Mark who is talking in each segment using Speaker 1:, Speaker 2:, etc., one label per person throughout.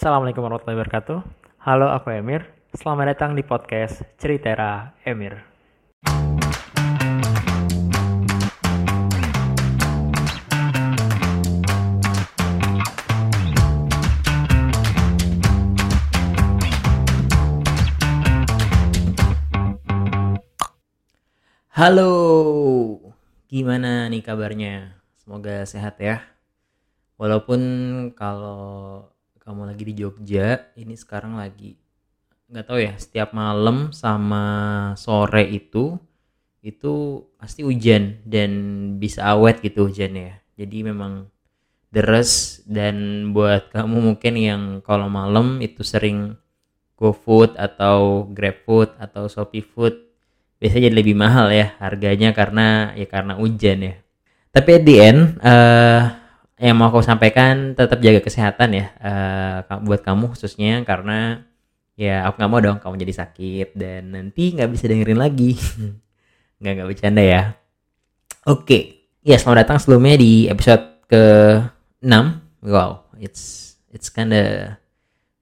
Speaker 1: Assalamualaikum warahmatullahi wabarakatuh. Halo, aku Emir. Selamat datang di podcast Ceritera Emir. Halo, gimana nih kabarnya? Semoga sehat ya. Walaupun kalau kamu lagi di Jogja, ini sekarang lagi nggak tahu ya. Setiap malam sama sore itu itu pasti hujan dan bisa awet gitu hujannya. Jadi memang deres dan buat kamu mungkin yang kalau malam itu sering GoFood atau GrabFood atau ShopeeFood biasanya jadi lebih mahal ya harganya karena ya karena hujan ya. Tapi at the end uh, yang mau aku sampaikan tetap jaga kesehatan ya uh, buat kamu khususnya karena ya aku nggak mau dong kamu jadi sakit dan nanti nggak bisa dengerin lagi. nggak nggak bercanda ya. Oke, okay. ya selamat datang sebelumnya di episode ke 6 Wow, it's it's kinda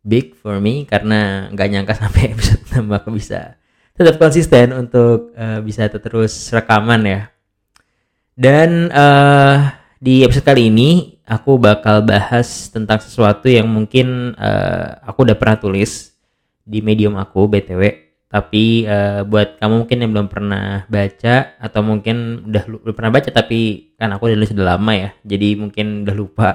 Speaker 1: big for me karena nggak nyangka sampai episode 6 aku bisa tetap konsisten untuk uh, bisa terus rekaman ya. Dan uh, di episode kali ini aku bakal bahas tentang sesuatu yang mungkin uh, aku udah pernah tulis di medium aku btw. Tapi uh, buat kamu mungkin yang belum pernah baca atau mungkin udah, udah pernah baca tapi kan aku udah sudah lama ya, jadi mungkin udah lupa.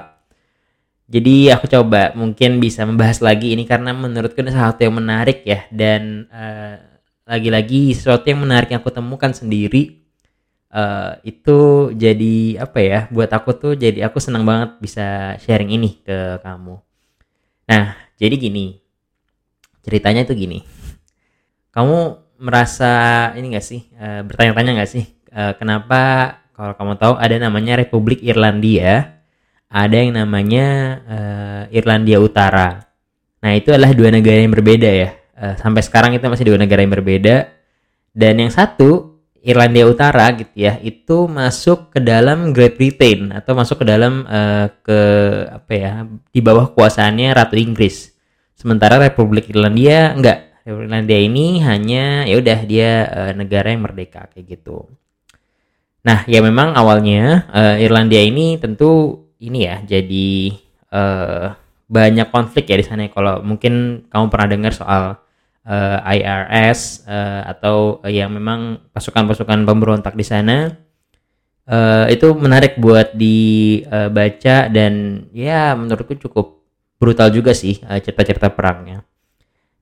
Speaker 1: Jadi aku coba mungkin bisa membahas lagi ini karena menurutku ini sesuatu yang menarik ya dan uh, lagi-lagi sesuatu yang menarik yang aku temukan sendiri uh, itu jadi apa ya buat aku tuh jadi aku senang banget bisa sharing ini ke kamu. Nah jadi gini ceritanya tuh gini. Kamu merasa ini gak sih uh, bertanya-tanya gak sih uh, kenapa kalau kamu tahu ada namanya Republik Irlandia ada yang namanya uh, Irlandia Utara. Nah itu adalah dua negara yang berbeda ya. Uh, sampai sekarang itu masih dua negara yang berbeda. Dan yang satu Irlandia Utara gitu ya itu masuk ke dalam Great Britain atau masuk ke dalam uh, ke apa ya di bawah kuasaannya Ratu Inggris. Sementara Republik Irlandia enggak. Republik Irlandia ini hanya ya udah dia uh, negara yang merdeka kayak gitu. Nah ya memang awalnya uh, Irlandia ini tentu ini ya jadi uh, banyak konflik ya di sana kalau mungkin kamu pernah dengar soal uh, eh, IRS uh, eh, atau uh, yang memang pasukan-pasukan pemberontak di sana uh, itu menarik buat dibaca uh, dan ya menurutku cukup brutal juga sih uh, cerita-cerita perangnya.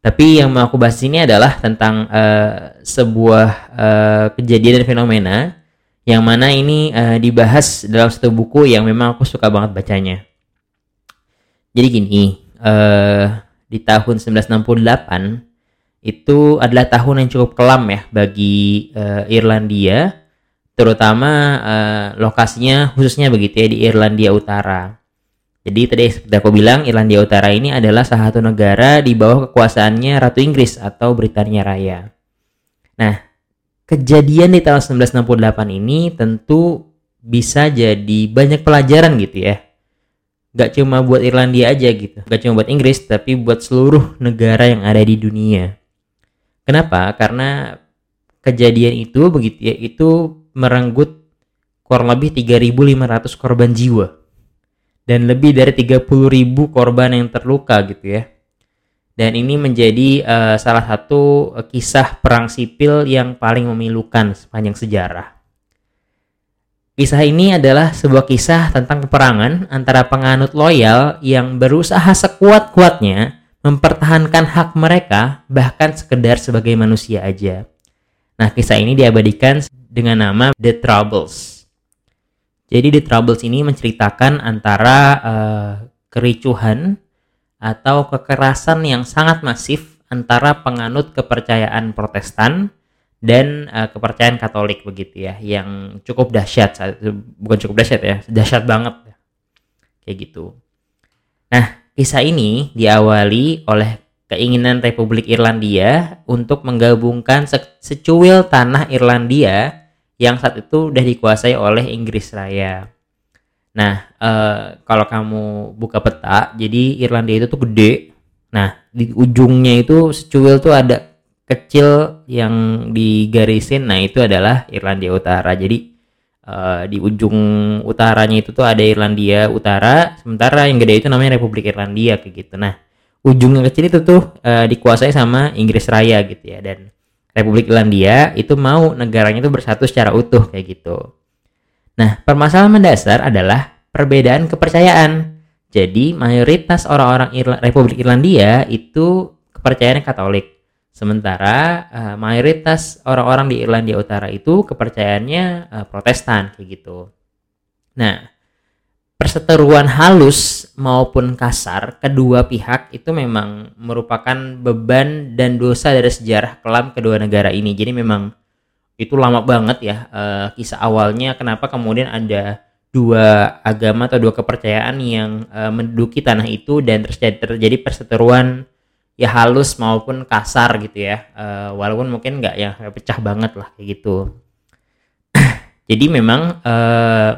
Speaker 1: Tapi yang mau aku bahas ini adalah tentang uh, sebuah uh, kejadian dan fenomena yang mana ini uh, dibahas dalam satu buku yang memang aku suka banget bacanya. Jadi gini, uh, di tahun 1968 itu adalah tahun yang cukup kelam ya bagi uh, Irlandia terutama uh, lokasinya khususnya begitu ya di Irlandia Utara. Jadi tadi seperti aku bilang Irlandia Utara ini adalah salah satu negara di bawah kekuasaannya Ratu Inggris atau Britania Raya. Nah, kejadian di tahun 1968 ini tentu bisa jadi banyak pelajaran gitu ya. Gak cuma buat Irlandia aja gitu, gak cuma buat Inggris, tapi buat seluruh negara yang ada di dunia. Kenapa? Karena kejadian itu begitu ya itu merenggut kurang lebih 3.500 korban jiwa dan lebih dari 30.000 korban yang terluka gitu ya. Dan ini menjadi uh, salah satu uh, kisah perang sipil yang paling memilukan sepanjang sejarah. Kisah ini adalah sebuah kisah tentang peperangan antara penganut loyal yang berusaha sekuat-kuatnya mempertahankan hak mereka bahkan sekedar sebagai manusia aja. Nah, kisah ini diabadikan dengan nama The Troubles. Jadi The Troubles ini menceritakan antara uh, kericuhan atau kekerasan yang sangat masif antara penganut kepercayaan Protestan dan uh, kepercayaan Katolik begitu ya, yang cukup dahsyat, bukan cukup dahsyat ya, dahsyat banget kayak gitu. Nah, Kisah ini diawali oleh keinginan Republik Irlandia untuk menggabungkan secuil tanah Irlandia yang saat itu sudah dikuasai oleh Inggris Raya. Nah, e, kalau kamu buka peta, jadi Irlandia itu tuh gede, Nah, di ujungnya itu secuil tuh ada kecil yang digarisin. Nah, itu adalah Irlandia Utara. Jadi uh, di ujung utaranya itu tuh ada Irlandia Utara, sementara yang gede itu namanya Republik Irlandia kayak gitu. Nah, ujung yang kecil itu tuh uh, dikuasai sama Inggris Raya gitu ya dan Republik Irlandia itu mau negaranya itu bersatu secara utuh kayak gitu. Nah, permasalahan mendasar adalah perbedaan kepercayaan. Jadi mayoritas orang-orang Irla Republik Irlandia itu kepercayaannya Katolik. Sementara uh, mayoritas orang-orang di Irlandia Utara itu kepercayaannya uh, Protestan kayak gitu. Nah, perseteruan halus maupun kasar kedua pihak itu memang merupakan beban dan dosa dari sejarah kelam kedua negara ini. Jadi memang itu lama banget ya uh, kisah awalnya kenapa kemudian ada dua agama atau dua kepercayaan yang uh, menduduki tanah itu dan terjadi terjadi perseteruan ya halus maupun kasar gitu ya. Uh, walaupun mungkin nggak yang pecah banget lah kayak gitu. Jadi memang uh,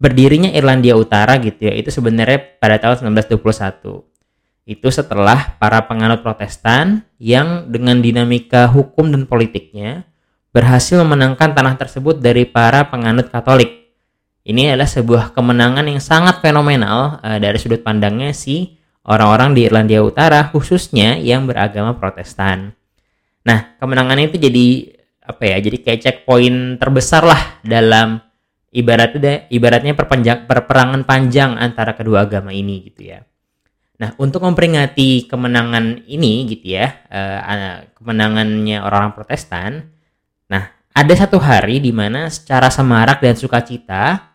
Speaker 1: berdirinya Irlandia Utara gitu ya itu sebenarnya pada tahun 1921 itu setelah para penganut Protestan yang dengan dinamika hukum dan politiknya berhasil memenangkan tanah tersebut dari para penganut Katolik. Ini adalah sebuah kemenangan yang sangat fenomenal uh, dari sudut pandangnya si orang-orang di Irlandia Utara khususnya yang beragama Protestan. Nah, kemenangan itu jadi apa ya? Jadi kayak checkpoint terbesar lah dalam ibaratnya ibaratnya perpanjang perperangan panjang antara kedua agama ini gitu ya. Nah, untuk memperingati kemenangan ini gitu ya, uh, kemenangannya orang-orang Protestan. Nah, ada satu hari di mana secara semarak dan sukacita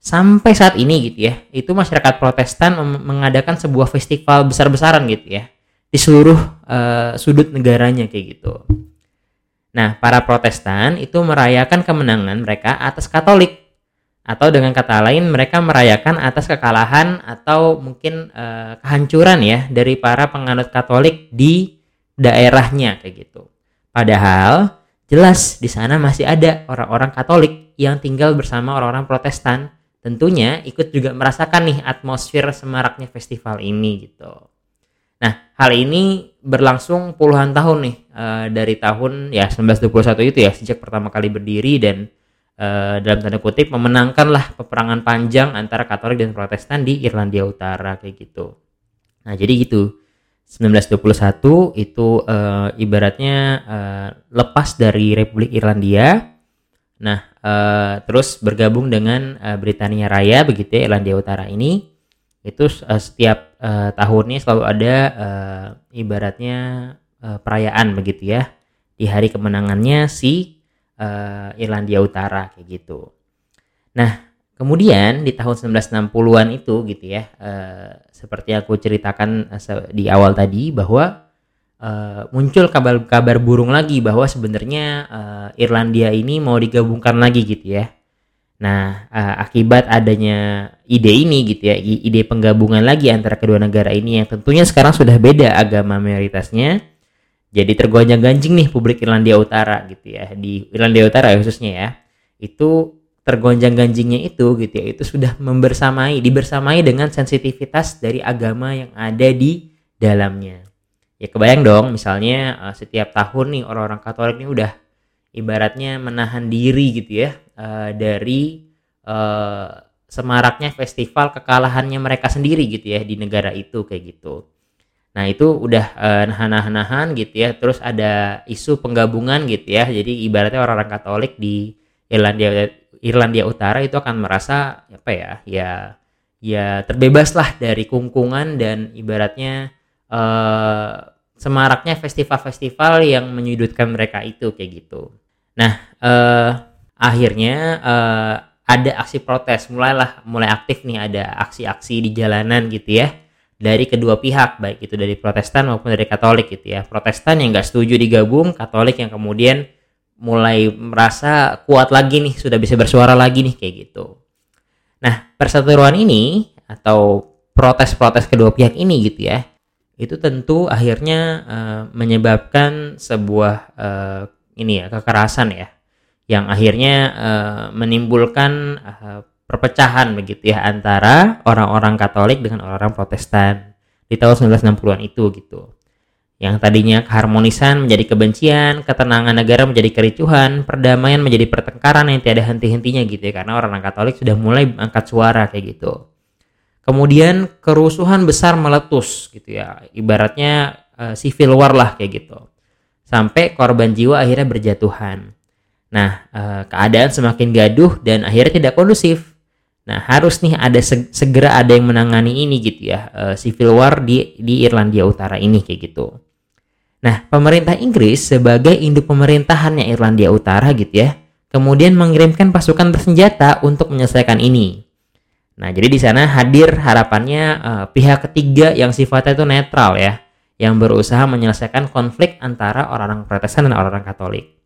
Speaker 1: sampai saat ini gitu ya itu masyarakat Protestan mengadakan sebuah festival besar-besaran gitu ya di seluruh uh, sudut negaranya kayak gitu. Nah para Protestan itu merayakan kemenangan mereka atas Katolik atau dengan kata lain mereka merayakan atas kekalahan atau mungkin uh, kehancuran ya dari para penganut Katolik di daerahnya kayak gitu. Padahal jelas di sana masih ada orang-orang Katolik yang tinggal bersama orang-orang Protestan tentunya ikut juga merasakan nih atmosfer semaraknya festival ini gitu. Nah, hal ini berlangsung puluhan tahun nih uh, dari tahun ya 1921 itu ya sejak pertama kali berdiri dan uh, dalam tanda kutip memenangkanlah peperangan panjang antara Katolik dan Protestan di Irlandia Utara kayak gitu. Nah, jadi gitu. 1921 itu uh, ibaratnya lepas dari Republik Irlandia. Nah, uh, terus bergabung dengan uh, Britania Raya begitu ya Irlandia Utara ini itu uh, setiap uh, tahunnya selalu ada uh, ibaratnya uh, perayaan begitu ya di hari kemenangannya si uh, Irlandia Utara kayak gitu. Nah, kemudian di tahun 1960-an itu gitu ya uh, seperti aku ceritakan di awal tadi bahwa uh, muncul kabar-kabar burung lagi bahwa sebenarnya uh, Irlandia ini mau digabungkan lagi gitu ya. Nah, uh, akibat adanya ide ini gitu ya, ide penggabungan lagi antara kedua negara ini yang tentunya sekarang sudah beda agama mayoritasnya. Jadi tergonjang-ganjing nih publik Irlandia Utara gitu ya. Di Irlandia Utara khususnya ya. Itu tergonjang-ganjingnya itu gitu ya. Itu sudah membersamai, dibersamai dengan sensitivitas dari agama yang ada di dalamnya ya kebayang dong misalnya uh, setiap tahun nih orang-orang Katolik ini udah ibaratnya menahan diri gitu ya uh, dari uh, semaraknya festival kekalahannya mereka sendiri gitu ya di negara itu kayak gitu. Nah itu udah uh, nahan-nahan gitu ya. Terus ada isu penggabungan gitu ya. Jadi ibaratnya orang-orang Katolik di Irlandia Irlandia Utara itu akan merasa apa ya ya ya terbebas lah dari kungkungan dan ibaratnya uh, semaraknya festival-festival yang menyudutkan mereka itu kayak gitu. Nah, uh, akhirnya uh, ada aksi protes, mulailah mulai aktif nih ada aksi-aksi di jalanan gitu ya dari kedua pihak baik itu dari Protestan maupun dari Katolik gitu ya. Protestan yang nggak setuju digabung, Katolik yang kemudian mulai merasa kuat lagi nih, sudah bisa bersuara lagi nih kayak gitu. Nah, perseteruan ini atau protes-protes kedua pihak ini gitu ya itu tentu akhirnya uh, menyebabkan sebuah uh, ini ya kekerasan ya yang akhirnya uh, menimbulkan uh, perpecahan begitu ya antara orang-orang Katolik dengan orang-orang Protestan di tahun 1960-an itu gitu. Yang tadinya keharmonisan menjadi kebencian, ketenangan negara menjadi kericuhan, perdamaian menjadi pertengkaran yang tiada henti-hentinya gitu ya. Karena orang Katolik sudah mulai angkat suara kayak gitu. Kemudian kerusuhan besar meletus gitu ya. Ibaratnya uh, civil war lah kayak gitu. Sampai korban jiwa akhirnya berjatuhan. Nah, uh, keadaan semakin gaduh dan akhirnya tidak kondusif. Nah, harus nih ada segera ada yang menangani ini gitu ya. Uh, civil war di di Irlandia Utara ini kayak gitu. Nah, pemerintah Inggris sebagai induk pemerintahannya Irlandia Utara gitu ya, kemudian mengirimkan pasukan bersenjata untuk menyelesaikan ini. Nah, jadi di sana hadir harapannya uh, pihak ketiga yang sifatnya itu netral ya, yang berusaha menyelesaikan konflik antara orang-orang Protestan dan orang-orang Katolik.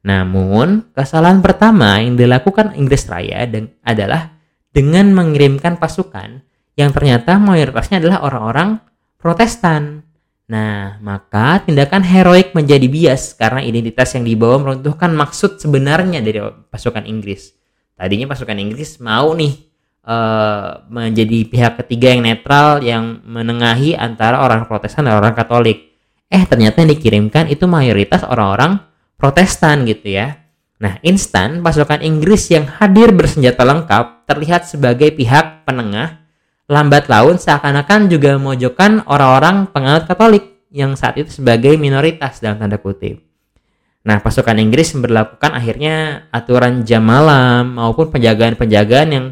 Speaker 1: Namun, kesalahan pertama yang dilakukan Inggris Raya adalah dengan mengirimkan pasukan yang ternyata mayoritasnya adalah orang-orang Protestan. Nah, maka tindakan heroik menjadi bias karena identitas yang dibawa meruntuhkan maksud sebenarnya dari pasukan Inggris. Tadinya pasukan Inggris mau nih uh, menjadi pihak ketiga yang netral yang menengahi antara orang Protestan dan orang Katolik. Eh, ternyata yang dikirimkan itu mayoritas orang-orang Protestan gitu ya. Nah, instan pasukan Inggris yang hadir bersenjata lengkap terlihat sebagai pihak penengah lambat laun seakan-akan juga memojokkan orang-orang penganut Katolik yang saat itu sebagai minoritas dalam tanda kutip. Nah, pasukan Inggris memperlakukan akhirnya aturan jam malam maupun penjagaan-penjagaan yang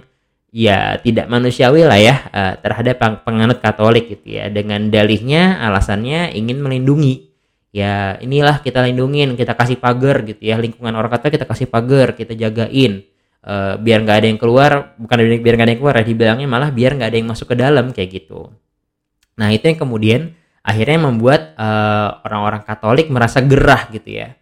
Speaker 1: ya tidak manusiawi lah ya uh, terhadap penganut Katolik gitu ya. Dengan dalihnya alasannya ingin melindungi. Ya inilah kita lindungin kita kasih pagar gitu ya. Lingkungan orang Katolik kita kasih pagar kita jagain. Uh, biar nggak ada yang keluar bukan biar nggak ada yang keluar ya dibilangnya malah biar nggak ada yang masuk ke dalam kayak gitu. Nah itu yang kemudian akhirnya membuat uh, orang-orang Katolik merasa gerah gitu ya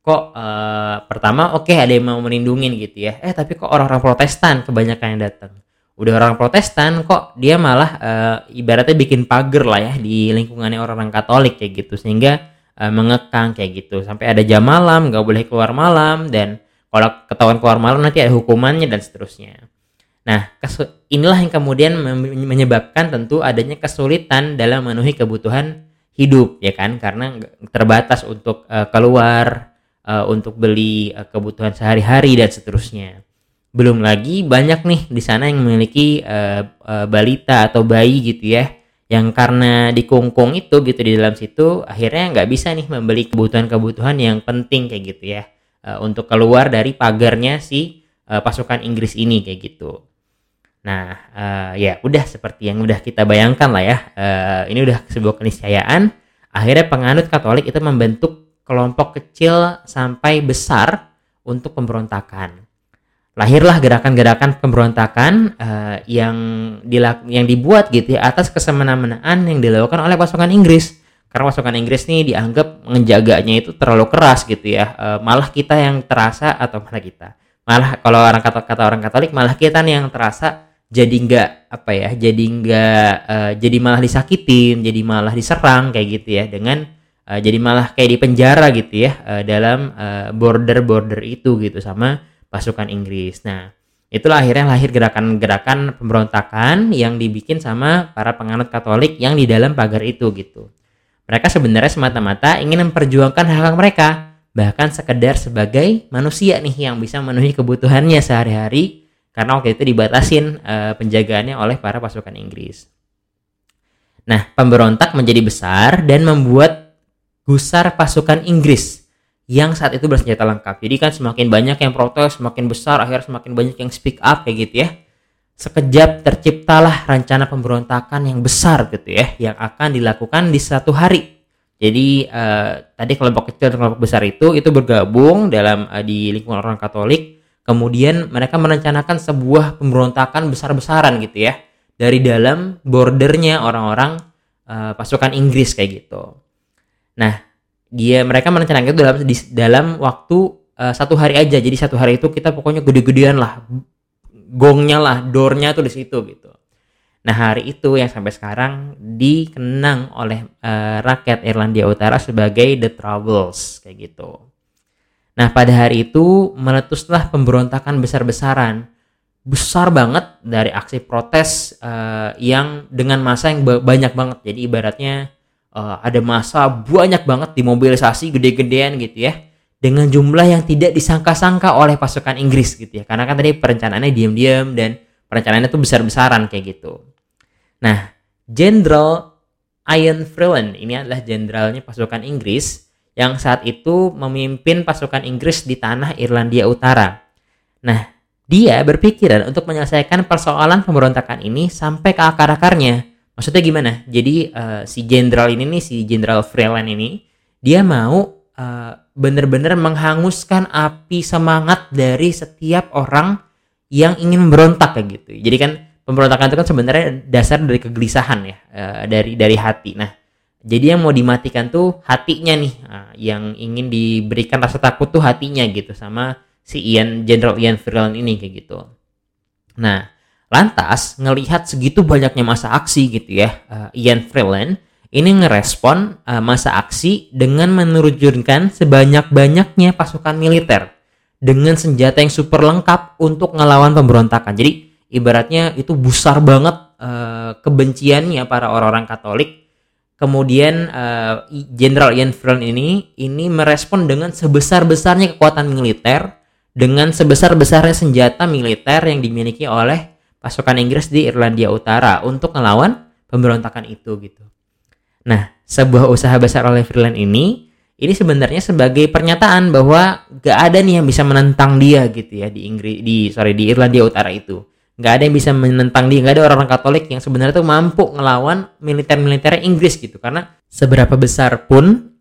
Speaker 1: kok uh, pertama oke okay, ada yang mau melindungi gitu ya. Eh tapi kok orang-orang Protestan kebanyakan yang datang? Udah orang Protestan kok dia malah uh, ibaratnya bikin pagar lah ya di lingkungannya orang-orang Katolik kayak gitu. Sehingga uh, mengekang kayak gitu. Sampai ada jam malam nggak boleh keluar malam dan kalau ketahuan keluar malam nanti ada hukumannya dan seterusnya. Nah, inilah yang kemudian menyebabkan tentu adanya kesulitan dalam memenuhi kebutuhan hidup ya kan? Karena terbatas untuk uh, keluar uh, untuk beli uh, kebutuhan sehari-hari dan seterusnya. Belum lagi banyak nih di sana yang memiliki uh, uh, balita atau bayi gitu ya yang karena dikungkung itu gitu di dalam situ akhirnya nggak bisa nih membeli kebutuhan-kebutuhan yang penting kayak gitu ya uh, untuk keluar dari pagarnya si uh, pasukan Inggris ini kayak gitu. Nah, uh, ya udah seperti yang udah kita bayangkan lah ya. Uh, ini udah sebuah keniscayaan. Akhirnya penganut Katolik itu membentuk kelompok kecil sampai besar untuk pemberontakan. Lahirlah gerakan-gerakan pemberontakan uh, yang dilak yang dibuat gitu ya atas kesemena-menaan yang dilakukan oleh pasukan Inggris. Karena pasukan Inggris nih dianggap menjaganya itu terlalu keras gitu ya. E, malah kita yang terasa atau malah kita. Malah kalau orang kata kata orang Katolik malah kita nih yang terasa jadi nggak apa ya jadi nggak e, jadi malah disakitin jadi malah diserang kayak gitu ya dengan e, jadi malah kayak di penjara gitu ya e, dalam border border itu gitu sama pasukan Inggris nah itulah akhirnya lahir gerakan-gerakan pemberontakan yang dibikin sama para penganut Katolik yang di dalam pagar itu gitu mereka sebenarnya semata-mata ingin memperjuangkan hak-hak mereka, bahkan sekedar sebagai manusia nih yang bisa memenuhi kebutuhannya sehari-hari karena waktu itu dibatasin e, penjagaannya oleh para pasukan Inggris. Nah, pemberontak menjadi besar dan membuat gusar pasukan Inggris yang saat itu bersenjata lengkap. Jadi kan semakin banyak yang protes, semakin besar, akhirnya semakin banyak yang speak up kayak gitu ya. Sekejap terciptalah rencana pemberontakan yang besar gitu ya yang akan dilakukan di satu hari. Jadi uh, tadi kelompok kecil dan kelompok besar itu itu bergabung dalam uh, di lingkungan orang Katolik. Kemudian mereka merencanakan sebuah pemberontakan besar-besaran gitu ya dari dalam bordernya orang-orang uh, pasukan Inggris kayak gitu nah dia mereka merencanakan itu dalam di, dalam waktu uh, satu hari aja jadi satu hari itu kita pokoknya gede-gedean lah gongnya lah, doornya tuh di situ gitu. Nah hari itu yang sampai sekarang dikenang oleh uh, rakyat Irlandia Utara sebagai The Troubles kayak gitu. Nah pada hari itu meletuslah pemberontakan besar-besaran, besar banget dari aksi protes uh, yang dengan masa yang banyak banget. Jadi ibaratnya uh, ada masa banyak banget dimobilisasi gede-gedean gitu ya dengan jumlah yang tidak disangka-sangka oleh pasukan Inggris gitu ya. Karena kan tadi perencanaannya diam-diam dan perencanaannya tuh besar-besaran kayak gitu. Nah Jenderal Ian Freeland ini adalah jenderalnya pasukan Inggris yang saat itu memimpin pasukan Inggris di tanah Irlandia Utara. Nah dia berpikiran untuk menyelesaikan persoalan pemberontakan ini sampai ke akar-akarnya maksudnya gimana? Jadi uh, si jenderal ini nih si jenderal Freeland ini dia mau uh, bener-bener menghanguskan api semangat dari setiap orang yang ingin memberontak kayak gitu. Jadi kan pemberontakan itu kan sebenarnya dasar dari kegelisahan ya uh, dari dari hati. Nah jadi yang mau dimatikan tuh hatinya nih uh, yang ingin diberikan rasa takut tuh hatinya gitu sama si Ian Jenderal Ian Freeland ini kayak gitu. Nah Lantas ngelihat segitu banyaknya masa aksi gitu ya, uh, Ian Freeland ini ngerespon uh, masa aksi dengan menerjunkan sebanyak-banyaknya pasukan militer dengan senjata yang super lengkap untuk ngelawan pemberontakan. Jadi ibaratnya itu besar banget uh, kebenciannya para orang-orang Katolik. Kemudian Jenderal uh, Ian Freeland ini ini merespon dengan sebesar-besarnya kekuatan militer dengan sebesar-besarnya senjata militer yang dimiliki oleh pasukan Inggris di Irlandia Utara untuk melawan pemberontakan itu gitu. Nah, sebuah usaha besar oleh Freeland ini ini sebenarnya sebagai pernyataan bahwa gak ada nih yang bisa menentang dia gitu ya di Inggris di sorry di Irlandia Utara itu. Gak ada yang bisa menentang dia, gak ada orang-orang Katolik yang sebenarnya tuh mampu ngelawan militer-militer Inggris gitu karena seberapa besar pun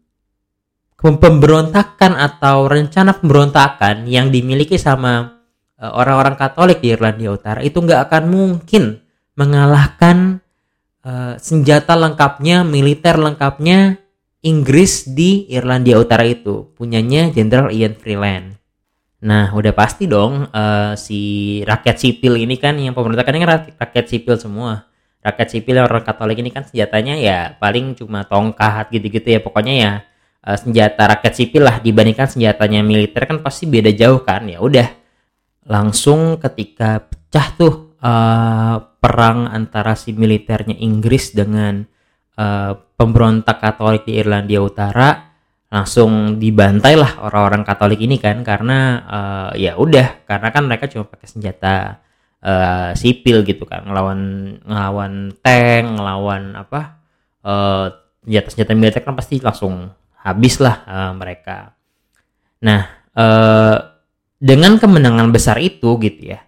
Speaker 1: pemberontakan atau rencana pemberontakan yang dimiliki sama orang-orang Katolik di Irlandia Utara itu nggak akan mungkin mengalahkan uh, senjata lengkapnya, militer lengkapnya Inggris di Irlandia Utara itu punyanya Jenderal Ian Freeland. Nah, udah pasti dong uh, si rakyat sipil ini kan yang pemberontakan ini kan rakyat sipil semua. Rakyat sipil orang Katolik ini kan senjatanya ya paling cuma tongkat gitu-gitu ya pokoknya ya senjata rakyat sipil lah dibandingkan senjatanya militer kan pasti beda jauh kan. Ya udah langsung ketika pecah tuh uh, perang antara si militernya Inggris dengan uh, pemberontak Katolik di Irlandia Utara langsung dibantai lah orang-orang Katolik ini kan karena uh, ya udah karena kan mereka cuma pakai senjata uh, sipil gitu kan ngelawan ngelawan tank ngelawan apa uh, senjata-senjata militer kan pasti langsung habis lah uh, mereka. Nah uh, dengan kemenangan besar itu gitu ya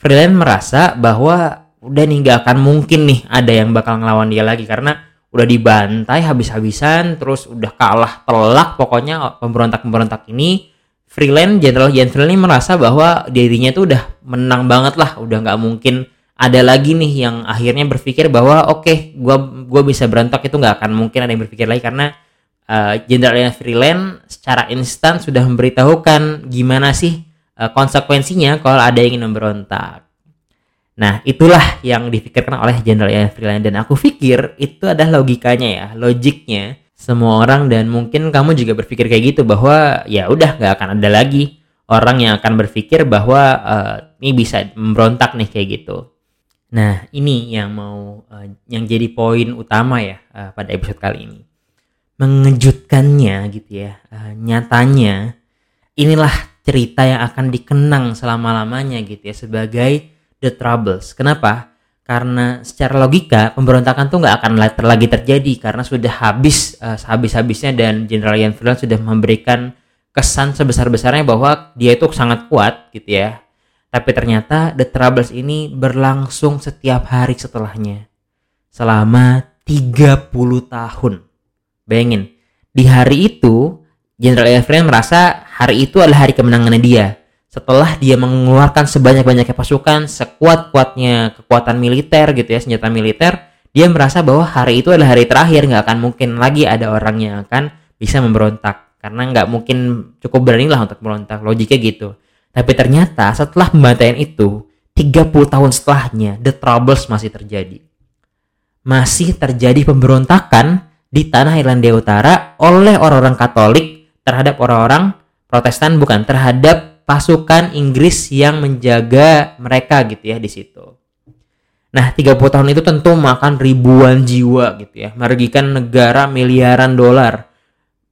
Speaker 1: Freeland merasa bahwa udah nih gak akan mungkin nih ada yang bakal ngelawan dia lagi karena udah dibantai habis-habisan terus udah kalah telak pokoknya pemberontak-pemberontak ini. Freeland Jenderal Jan Freeland ini merasa bahwa dirinya tuh udah menang banget lah udah nggak mungkin ada lagi nih yang akhirnya berpikir bahwa oke okay, gua gua bisa berontak itu nggak akan mungkin ada yang berpikir lagi karena Jenderal uh, Ian Freeland secara instan sudah memberitahukan gimana sih Eh, konsekuensinya kalau ada yang ingin memberontak. Nah, itulah yang dipikirkan oleh Jenderal Ian Freeland dan aku pikir itu adalah logikanya ya, logiknya semua orang dan mungkin kamu juga berpikir kayak gitu bahwa ya udah nggak akan ada lagi orang yang akan berpikir bahwa uh, ini bisa memberontak nih kayak gitu. Nah, ini yang mau uh, yang jadi poin utama ya uh, pada episode kali ini. Mengejutkannya gitu ya, uh, nyatanya inilah cerita yang akan dikenang selama-lamanya gitu ya sebagai The Troubles. Kenapa? Karena secara logika pemberontakan tuh nggak akan lagi terjadi karena sudah habis uh, habis-habisnya dan Jenderal Ian Freeland sudah memberikan kesan sebesar-besarnya bahwa dia itu sangat kuat gitu ya. Tapi ternyata The Troubles ini berlangsung setiap hari setelahnya. Selama 30 tahun. Bayangin, di hari itu Jenderal Efraim merasa hari itu adalah hari kemenangannya dia. Setelah dia mengeluarkan sebanyak-banyaknya pasukan, sekuat-kuatnya kekuatan militer gitu ya, senjata militer, dia merasa bahwa hari itu adalah hari terakhir, nggak akan mungkin lagi ada orang yang akan bisa memberontak. Karena nggak mungkin cukup berani lah untuk memberontak, logiknya gitu. Tapi ternyata setelah pembantaian itu, 30 tahun setelahnya, The Troubles masih terjadi. Masih terjadi pemberontakan di tanah Irlandia Utara oleh orang-orang Katolik terhadap orang-orang Protestan bukan terhadap pasukan Inggris yang menjaga mereka gitu ya di situ. Nah, 30 tahun itu tentu makan ribuan jiwa gitu ya, merugikan negara miliaran dolar.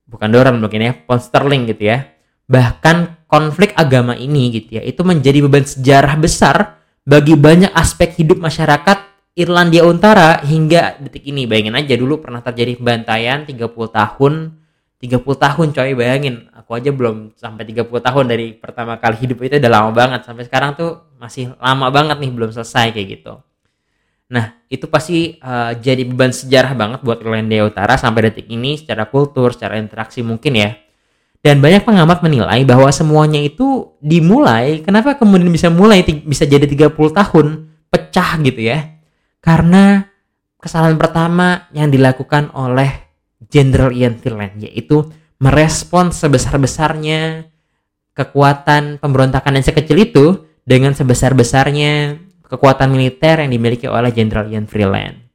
Speaker 1: Bukan dolar mungkin ya, pound sterling gitu ya. Bahkan konflik agama ini gitu ya, itu menjadi beban sejarah besar bagi banyak aspek hidup masyarakat Irlandia Utara hingga detik ini. Bayangin aja dulu pernah terjadi pembantaian 30 tahun 30 tahun coy bayangin. Aku aja belum sampai 30 tahun dari pertama kali hidup. Itu udah lama banget. Sampai sekarang tuh masih lama banget nih belum selesai kayak gitu. Nah itu pasti uh, jadi beban sejarah banget buat Irlandia Utara sampai detik ini secara kultur secara interaksi mungkin ya. Dan banyak pengamat menilai bahwa semuanya itu dimulai kenapa kemudian bisa mulai bisa jadi 30 tahun pecah gitu ya? Karena kesalahan pertama yang dilakukan oleh Jenderal Ian Finland yaitu merespon sebesar-besarnya kekuatan pemberontakan yang sekecil itu dengan sebesar-besarnya kekuatan militer yang dimiliki oleh Jenderal Ian Freeland.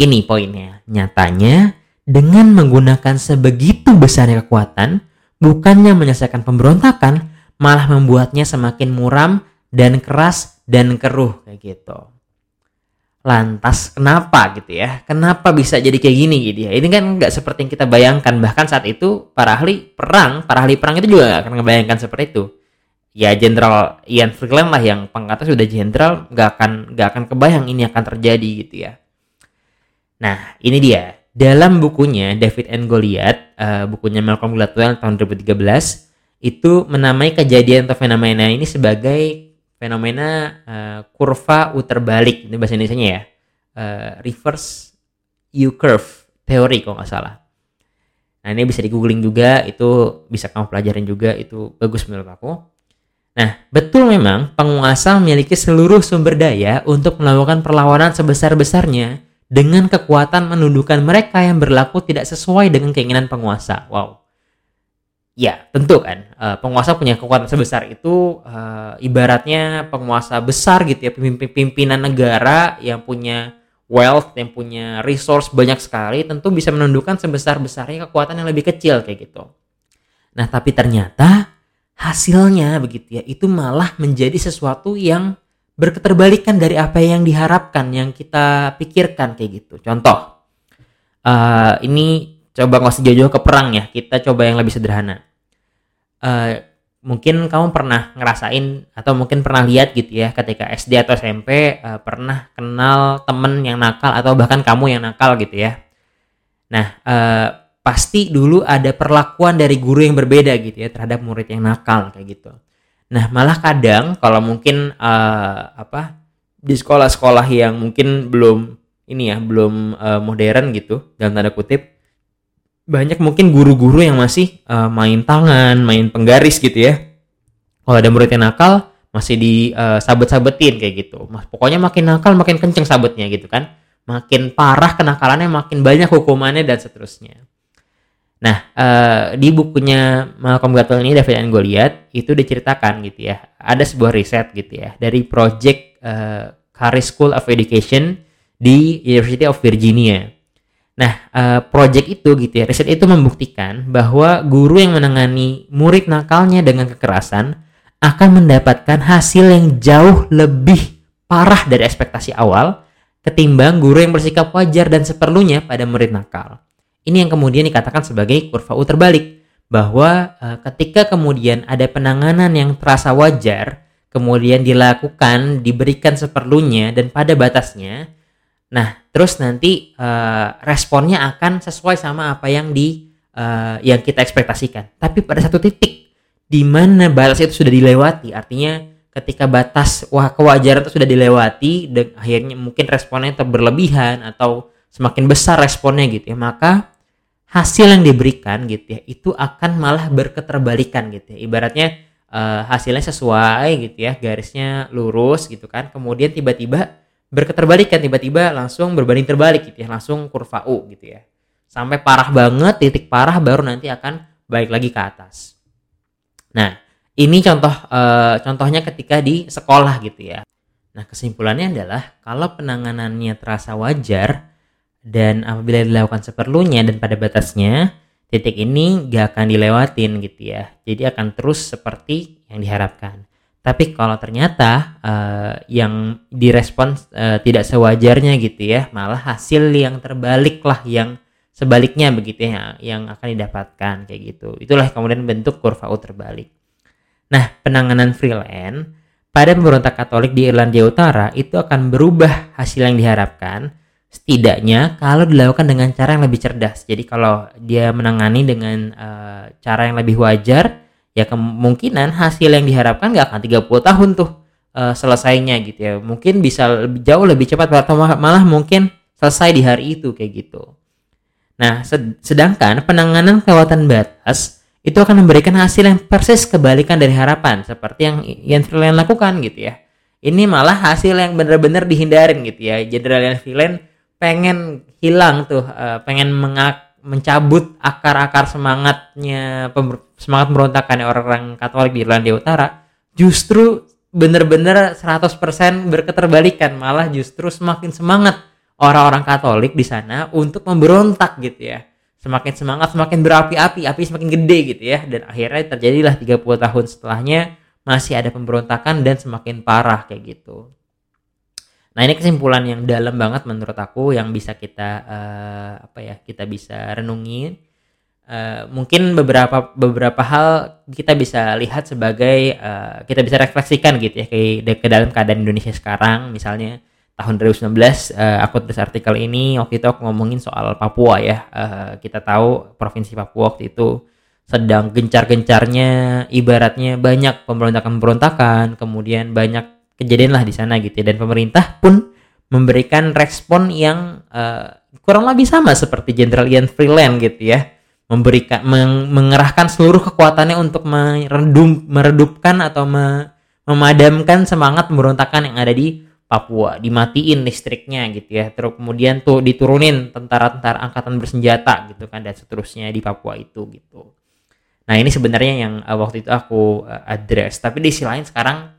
Speaker 1: Ini poinnya. Nyatanya, dengan menggunakan sebegitu besarnya kekuatan, bukannya menyelesaikan pemberontakan, malah membuatnya semakin muram dan keras dan keruh kayak gitu. Lantas kenapa gitu ya? Kenapa bisa jadi kayak gini gitu ya? Ini kan nggak seperti yang kita bayangkan. Bahkan saat itu para ahli perang, para ahli perang itu juga nggak akan ngebayangkan seperti itu. Ya Jenderal Ian Strickland lah yang pangkatnya sudah jenderal, nggak akan nggak akan kebayang ini akan terjadi gitu ya. Nah ini dia dalam bukunya David and Goliath, uh, bukunya Malcolm Gladwell tahun 2013 itu menamai kejadian atau fenomena ini sebagai fenomena uh, kurva U terbalik ini bahasa Indonesia ya. Uh, reverse U curve teori kalau nggak salah. Nah ini bisa di googling juga itu bisa kamu pelajarin juga itu bagus menurut aku. Nah betul memang penguasa memiliki seluruh sumber daya untuk melakukan perlawanan sebesar-besarnya dengan kekuatan menundukkan mereka yang berlaku tidak sesuai dengan keinginan penguasa. Wow Ya, tentu kan. Uh, penguasa punya kekuatan sebesar itu uh, ibaratnya penguasa besar gitu ya, pimpinan negara yang punya wealth, yang punya resource banyak sekali, tentu bisa menundukkan sebesar-besarnya kekuatan yang lebih kecil kayak gitu. Nah, tapi ternyata hasilnya begitu ya, itu malah menjadi sesuatu yang berketerbalikan dari apa yang diharapkan, yang kita pikirkan kayak gitu. Contoh, uh, ini coba nggak jauh-jauh ke perang ya kita coba yang lebih sederhana uh, mungkin kamu pernah ngerasain atau mungkin pernah lihat gitu ya ketika SD atau SMP uh, eh, pernah kenal temen yang nakal atau bahkan kamu yang nakal gitu ya. Nah uh, pasti dulu ada perlakuan dari guru yang berbeda gitu ya terhadap murid yang nakal kayak gitu. Nah malah kadang kalau mungkin uh, apa di sekolah-sekolah yang mungkin belum ini ya belum uh, modern gitu dalam tanda kutip banyak mungkin guru-guru yang masih uh, main tangan, main penggaris gitu ya. Kalau ada murid yang nakal, masih di uh, sabet-sabetin kayak gitu. Mas, pokoknya makin nakal makin kenceng sabetnya gitu kan. Makin parah kenakalannya, makin banyak hukumannya dan seterusnya. Nah, uh, di bukunya Malcolm Gladwell ini David and Goliath itu diceritakan gitu ya. Ada sebuah riset gitu ya dari project uh, Harris School of Education di University of Virginia Nah, uh, project itu gitu ya, riset itu membuktikan bahwa guru yang menangani murid nakalnya dengan kekerasan akan mendapatkan hasil yang jauh lebih parah dari ekspektasi awal ketimbang guru yang bersikap wajar dan seperlunya pada murid nakal. Ini yang kemudian dikatakan sebagai kurva U terbalik, bahwa uh, ketika kemudian ada penanganan yang terasa wajar, kemudian dilakukan, diberikan seperlunya dan pada batasnya, Nah, terus nanti uh, responnya akan sesuai sama apa yang di uh, yang kita ekspektasikan. Tapi pada satu titik di mana batas itu sudah dilewati, artinya ketika batas wah kewajaran itu sudah dilewati dan akhirnya mungkin responnya itu berlebihan atau semakin besar responnya gitu ya, maka hasil yang diberikan gitu ya itu akan malah berketerbalikan gitu ya. Ibaratnya uh, hasilnya sesuai gitu ya, garisnya lurus gitu kan. Kemudian tiba-tiba berketerbalikan tiba-tiba langsung berbanding terbalik gitu ya langsung kurva U gitu ya. Sampai parah banget titik parah baru nanti akan balik lagi ke atas. Nah ini contoh e, contohnya ketika di sekolah gitu ya. Nah kesimpulannya adalah kalau penanganannya terasa wajar dan apabila dilakukan seperlunya dan pada batasnya titik ini gak akan dilewatin gitu ya. Jadi akan terus seperti yang diharapkan Tapi kalau ternyata uh, yang direspon uh, tidak sewajarnya gitu ya, malah hasil yang terbalik lah yang sebaliknya begitu ya yang akan didapatkan kayak gitu. Itulah kemudian bentuk kurva U terbalik. Nah, penanganan freelance pada pemberontak Katolik di Irlandia Utara itu akan berubah hasil yang diharapkan setidaknya kalau dilakukan dengan cara yang lebih cerdas. Jadi kalau dia menangani dengan uh, cara yang lebih wajar, ya kemungkinan hasil yang diharapkan nggak akan 30 tahun tuh uh, selesainya gitu ya. Mungkin bisa lebih, jauh lebih cepat atau malah mungkin selesai di hari itu kayak gitu. Nah sedangkan penanganan kelewatan batas itu akan memberikan hasil yang persis kebalikan dari harapan seperti yang yang freelance lakukan gitu ya. Ini malah hasil yang benar-benar dihindarin gitu ya. Jenderal yang freelance pengen hilang tuh uh, pengen mengak mencabut akar-akar semangatnya semangat merontakan orang-orang Katolik di Irlandia Utara justru bener-bener 100% berketerbalikan malah justru semakin semangat orang-orang Katolik di sana untuk memberontak gitu ya. Semakin semangat semakin berapi-api api semakin gede gitu ya. Dan akhirnya terjadilah 30 tahun setelahnya masih ada pemberontakan dan semakin parah kayak gitu. Nah ini kesimpulan yang dalam banget menurut aku yang bisa kita uh, apa ya kita bisa renungi. Uh, mungkin beberapa beberapa hal kita bisa lihat sebagai uh, kita bisa refleksikan gitu ya ke, ke dalam keadaan Indonesia sekarang. Misalnya tahun 2019 uh, aku tulis artikel ini waktu itu aku ngomongin soal Papua ya. Uh, kita tahu provinsi Papua waktu itu sedang gencar-gencarnya ibaratnya banyak pemberontakan-pemberontakan kemudian banyak kejadian lah di sana gitu ya. dan pemerintah pun memberikan respon yang uh, kurang lebih sama seperti Jenderal Ian Freeland gitu ya memberikan meng, mengerahkan seluruh kekuatannya untuk meredum meredupkan atau me, memadamkan semangat pemberontakan yang ada di Papua. Dimatiin listriknya gitu ya. Terus kemudian tuh diturunin tentara-tentara angkatan bersenjata gitu kan dan seterusnya di Papua itu gitu. Nah ini sebenarnya yang uh, waktu itu aku uh, address. Tapi di sisi lain sekarang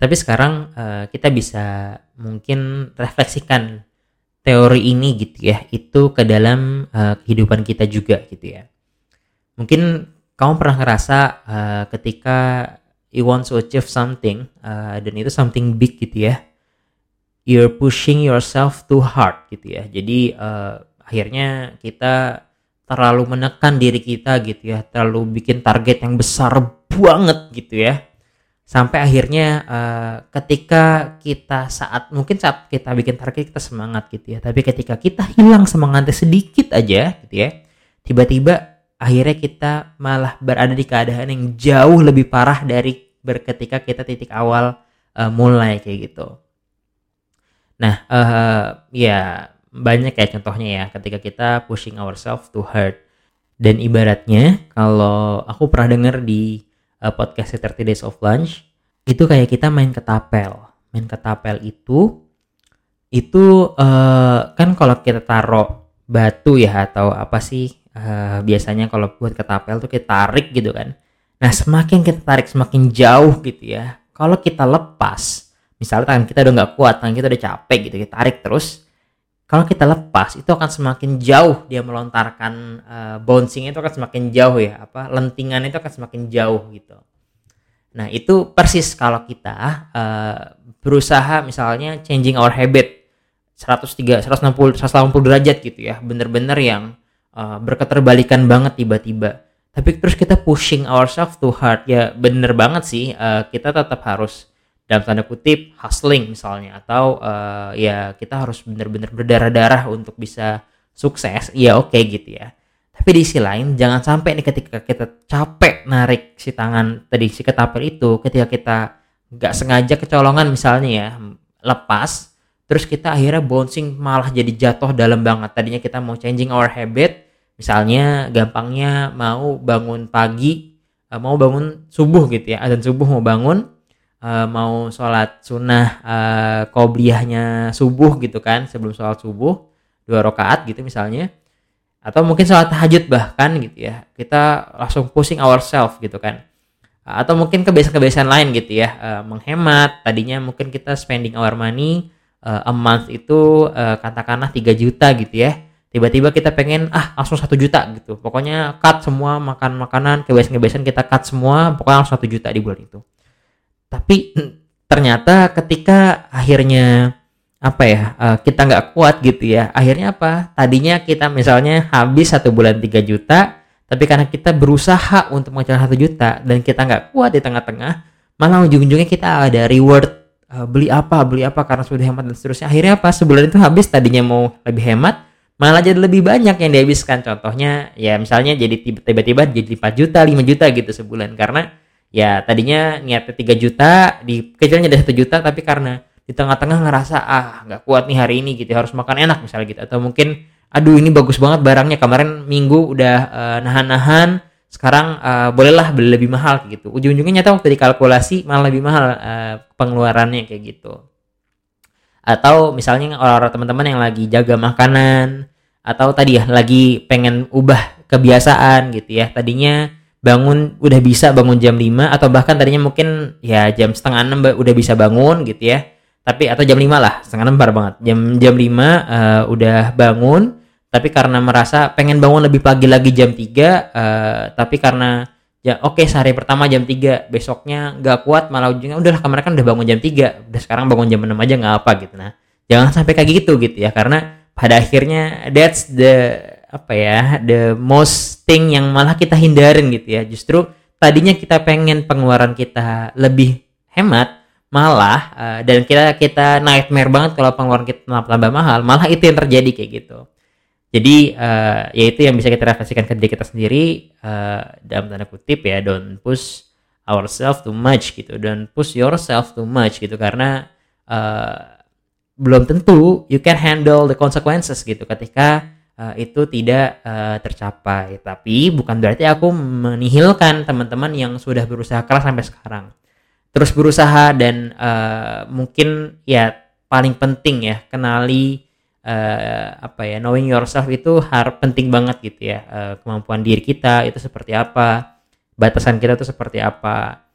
Speaker 1: tapi sekarang uh, kita bisa mungkin refleksikan teori ini gitu ya, itu ke dalam uh, kehidupan kita juga gitu ya. Mungkin kamu pernah ngerasa uh, ketika you want to achieve something uh, dan itu something big gitu ya, you're pushing yourself too hard gitu ya. Jadi uh, akhirnya kita terlalu menekan diri kita gitu ya, terlalu bikin target yang besar banget gitu ya sampai akhirnya uh, ketika kita saat mungkin saat kita bikin target kita semangat gitu ya. Tapi ketika kita hilang semangatnya sedikit aja gitu ya tiba-tiba akhirnya kita malah berada di keadaan yang jauh lebih parah dari berketika kita titik awal uh, mulai kayak gitu. Nah uh, ya banyak ya contohnya ya ketika kita pushing ourselves to hurt. Dan ibaratnya kalau aku pernah dengar di uh, podcast 30 Days of Lunch itu kayak kita main ketapel main ketapel itu itu uh, kan kalau kita taruh batu ya atau apa sih uh, biasanya kalau buat ketapel tuh kita tarik gitu kan. Nah semakin kita tarik semakin jauh gitu ya. Kalau kita lepas misalnya tangan kita udah nggak kuat tangan kita udah capek gitu kita tarik terus kalau kita lepas itu akan semakin jauh dia melontarkan uh, bouncing itu akan semakin jauh ya apa lentingan itu akan semakin jauh gitu. Nah itu persis kalau kita uh, berusaha misalnya changing our habit 103 160 180 derajat gitu ya bener-bener yang uh, berketerbalikan banget tiba-tiba. Tapi terus kita pushing ourselves too hard ya bener banget sih uh, kita tetap harus dalam tanda kutip hustling misalnya atau uh, ya kita harus benar-benar berdarah-darah untuk bisa sukses ya oke okay, gitu ya. Tapi di sisi lain jangan sampai nih ketika kita capek narik si tangan tadi si ketapel itu ketika kita nggak sengaja kecolongan misalnya ya lepas terus kita akhirnya bouncing malah jadi jatuh dalam banget. Tadinya kita mau changing our habit misalnya gampangnya mau bangun pagi eh, mau bangun subuh gitu ya dan subuh mau bangun uh, mau sholat sunnah uh, qobliyahnya subuh gitu kan sebelum sholat subuh dua rakaat gitu misalnya. Atau mungkin sholat tahajud bahkan gitu ya. Kita langsung pusing ourselves gitu kan. Atau mungkin kebiasaan-kebiasaan lain gitu ya. Uh, menghemat tadinya mungkin kita spending our money uh, a month itu uh, katakanlah 3 juta gitu ya. Tiba-tiba kita pengen ah langsung satu juta gitu. Pokoknya cut semua makan makanan kebiasaan-kebiasaan kita cut semua pokoknya langsung satu juta di bulan itu tapi ternyata ketika akhirnya apa ya uh, kita nggak kuat gitu ya akhirnya apa? Tadinya kita misalnya habis satu bulan 3 juta tapi karena kita berusaha untuk mengejar satu juta dan kita nggak kuat di tengah-tengah malah ujung-ujungnya kita ada reward uh, beli apa beli apa karena sudah hemat dan seterusnya. Akhirnya apa? Sebulan itu habis tadinya mau lebih hemat malah jadi lebih banyak yang dihabiskan. Contohnya ya misalnya jadi tiba-tiba jadi 4 juta 5 juta gitu sebulan. Karena ya tadinya niatnya 3 juta di kecilnya dari 1 juta tapi karena di tengah-tengah ngerasa ah nggak kuat nih hari ini gitu harus makan enak misalnya gitu. Atau mungkin aduh ini bagus banget barangnya kemarin minggu udah uh, nahan-nahan sekarang uh, bolehlah beli lebih mahal gitu. Ujung-ujungnya nyata waktu dikalkulasi malah lebih mahal uh, pengeluarannya kayak gitu. Atau misalnya orang-orang teman-teman yang lagi jaga makanan atau tadi ya lagi pengen ubah kebiasaan gitu ya. Tadinya bangun udah bisa bangun jam 5 atau bahkan tadinya mungkin ya jam setengah enam udah bisa bangun gitu ya. Tapi atau jam 5 lah setengah enam parah banget. Jam jam 5 uh, eh, udah bangun tapi karena merasa pengen bangun lebih pagi lagi jam 3 uh, eh, tapi karena ya oke okay, sehari pertama jam 3 besoknya nggak kuat malah ujungnya udahlah kemarin kan udah bangun jam 3 udah sekarang bangun jam 6 aja nggak apa gitu. Nah jangan sampai kayak gitu gitu ya. Karena pada akhirnya that's the apa ya the most thing yang malah kita hindarin gitu ya. Justru tadinya kita pengen pengeluaran kita lebih hemat malah uh, dan kita kita nightmare banget kalau pengeluaran kita tambah mahal malah itu yang terjadi kayak gitu. Jadi uh, ya itu yang bisa kita refleksikan ke diri kita sendiri uh, dalam tanda kutip ya don't push ourselves too much gitu. Don't push yourself too much gitu karena uh, belum tentu you can handle the consequences gitu. Ketika uh, itu tidak uh, tercapai. Tapi bukan berarti aku menihilkan teman-teman yang sudah berusaha keras sampai sekarang. Terus berusaha dan uh, mungkin ya paling penting ya kenali uh, apa ya knowing yourself itu harus penting banget gitu ya. Uh, kemampuan diri kita itu seperti apa batasan kita itu seperti apa.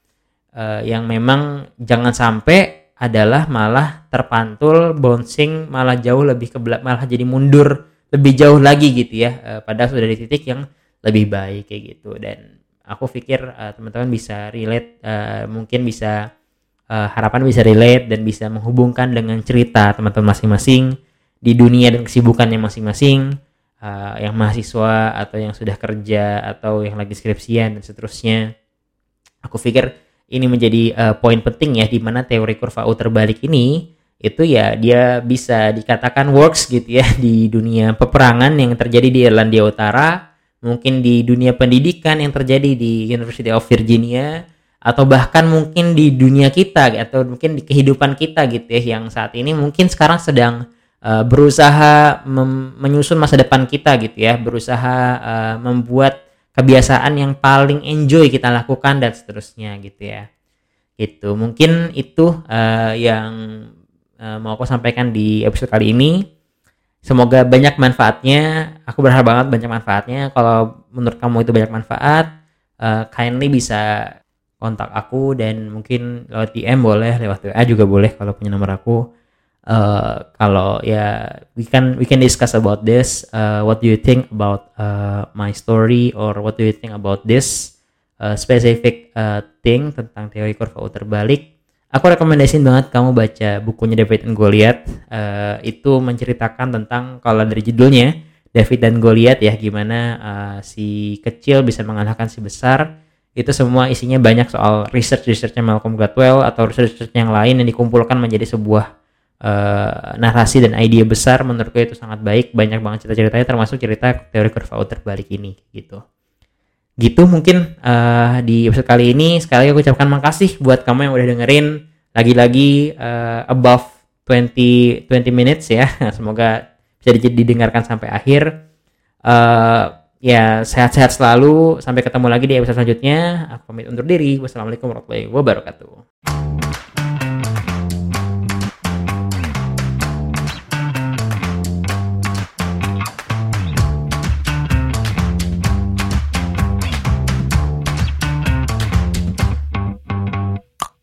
Speaker 1: Uh, yang memang jangan sampai adalah malah terpantul bouncing malah jauh lebih ke malah jadi mundur lebih jauh lagi gitu ya uh, padahal sudah di titik yang lebih baik kayak gitu. Dan aku pikir uh, teman-teman bisa relate uh, mungkin bisa uh, harapan bisa relate dan bisa menghubungkan dengan cerita teman-teman masing-masing di dunia dan kesibukannya masing-masing uh, yang mahasiswa atau yang sudah kerja atau yang lagi skripsian dan seterusnya. Aku pikir ini menjadi uh, poin penting ya di mana teori kurva U terbalik ini itu ya dia bisa dikatakan works gitu ya di dunia peperangan yang terjadi di Irlandia Utara mungkin di dunia pendidikan yang terjadi di University of Virginia atau bahkan mungkin di dunia kita atau mungkin di kehidupan kita gitu ya yang saat ini mungkin sekarang sedang uh, berusaha menyusun masa depan kita gitu ya berusaha uh, membuat kebiasaan yang paling enjoy kita lakukan dan seterusnya gitu ya. Itu mungkin itu uh, yang uh, mau aku sampaikan di episode kali ini Semoga banyak manfaatnya. Aku berharap banget banyak manfaatnya. Kalau menurut kamu itu banyak manfaat, uh, kindly bisa kontak aku dan mungkin lewat DM boleh, lewat WA juga boleh kalau punya nomor aku. Uh, kalau ya we can we can discuss about this. Uh, what do you think about uh, my story or what do you think about this uh, specific uh, thing tentang teori kurva terbalik? Aku rekomendasiin banget kamu baca bukunya David dan Goliath. Uh, itu menceritakan tentang kalau dari judulnya David dan Goliath ya gimana uh, si kecil bisa mengalahkan si besar. Itu semua isinya banyak soal research researchnya Malcolm Gladwell atau research research yang lain yang dikumpulkan menjadi sebuah uh, narasi dan ide besar. Menurutku itu sangat baik. Banyak banget cerita-ceritanya termasuk cerita teori kurva terbalik ini gitu gitu mungkin uh, di episode kali ini. Sekali lagi aku ucapkan makasih buat kamu yang udah dengerin. Lagi-lagi uh, above 20 20 minutes ya. Semoga bisa didengarkan sampai akhir. Uh, ya sehat-sehat selalu. Sampai ketemu lagi di episode selanjutnya. Aku pamit undur diri. Wassalamualaikum warahmatullahi wabarakatuh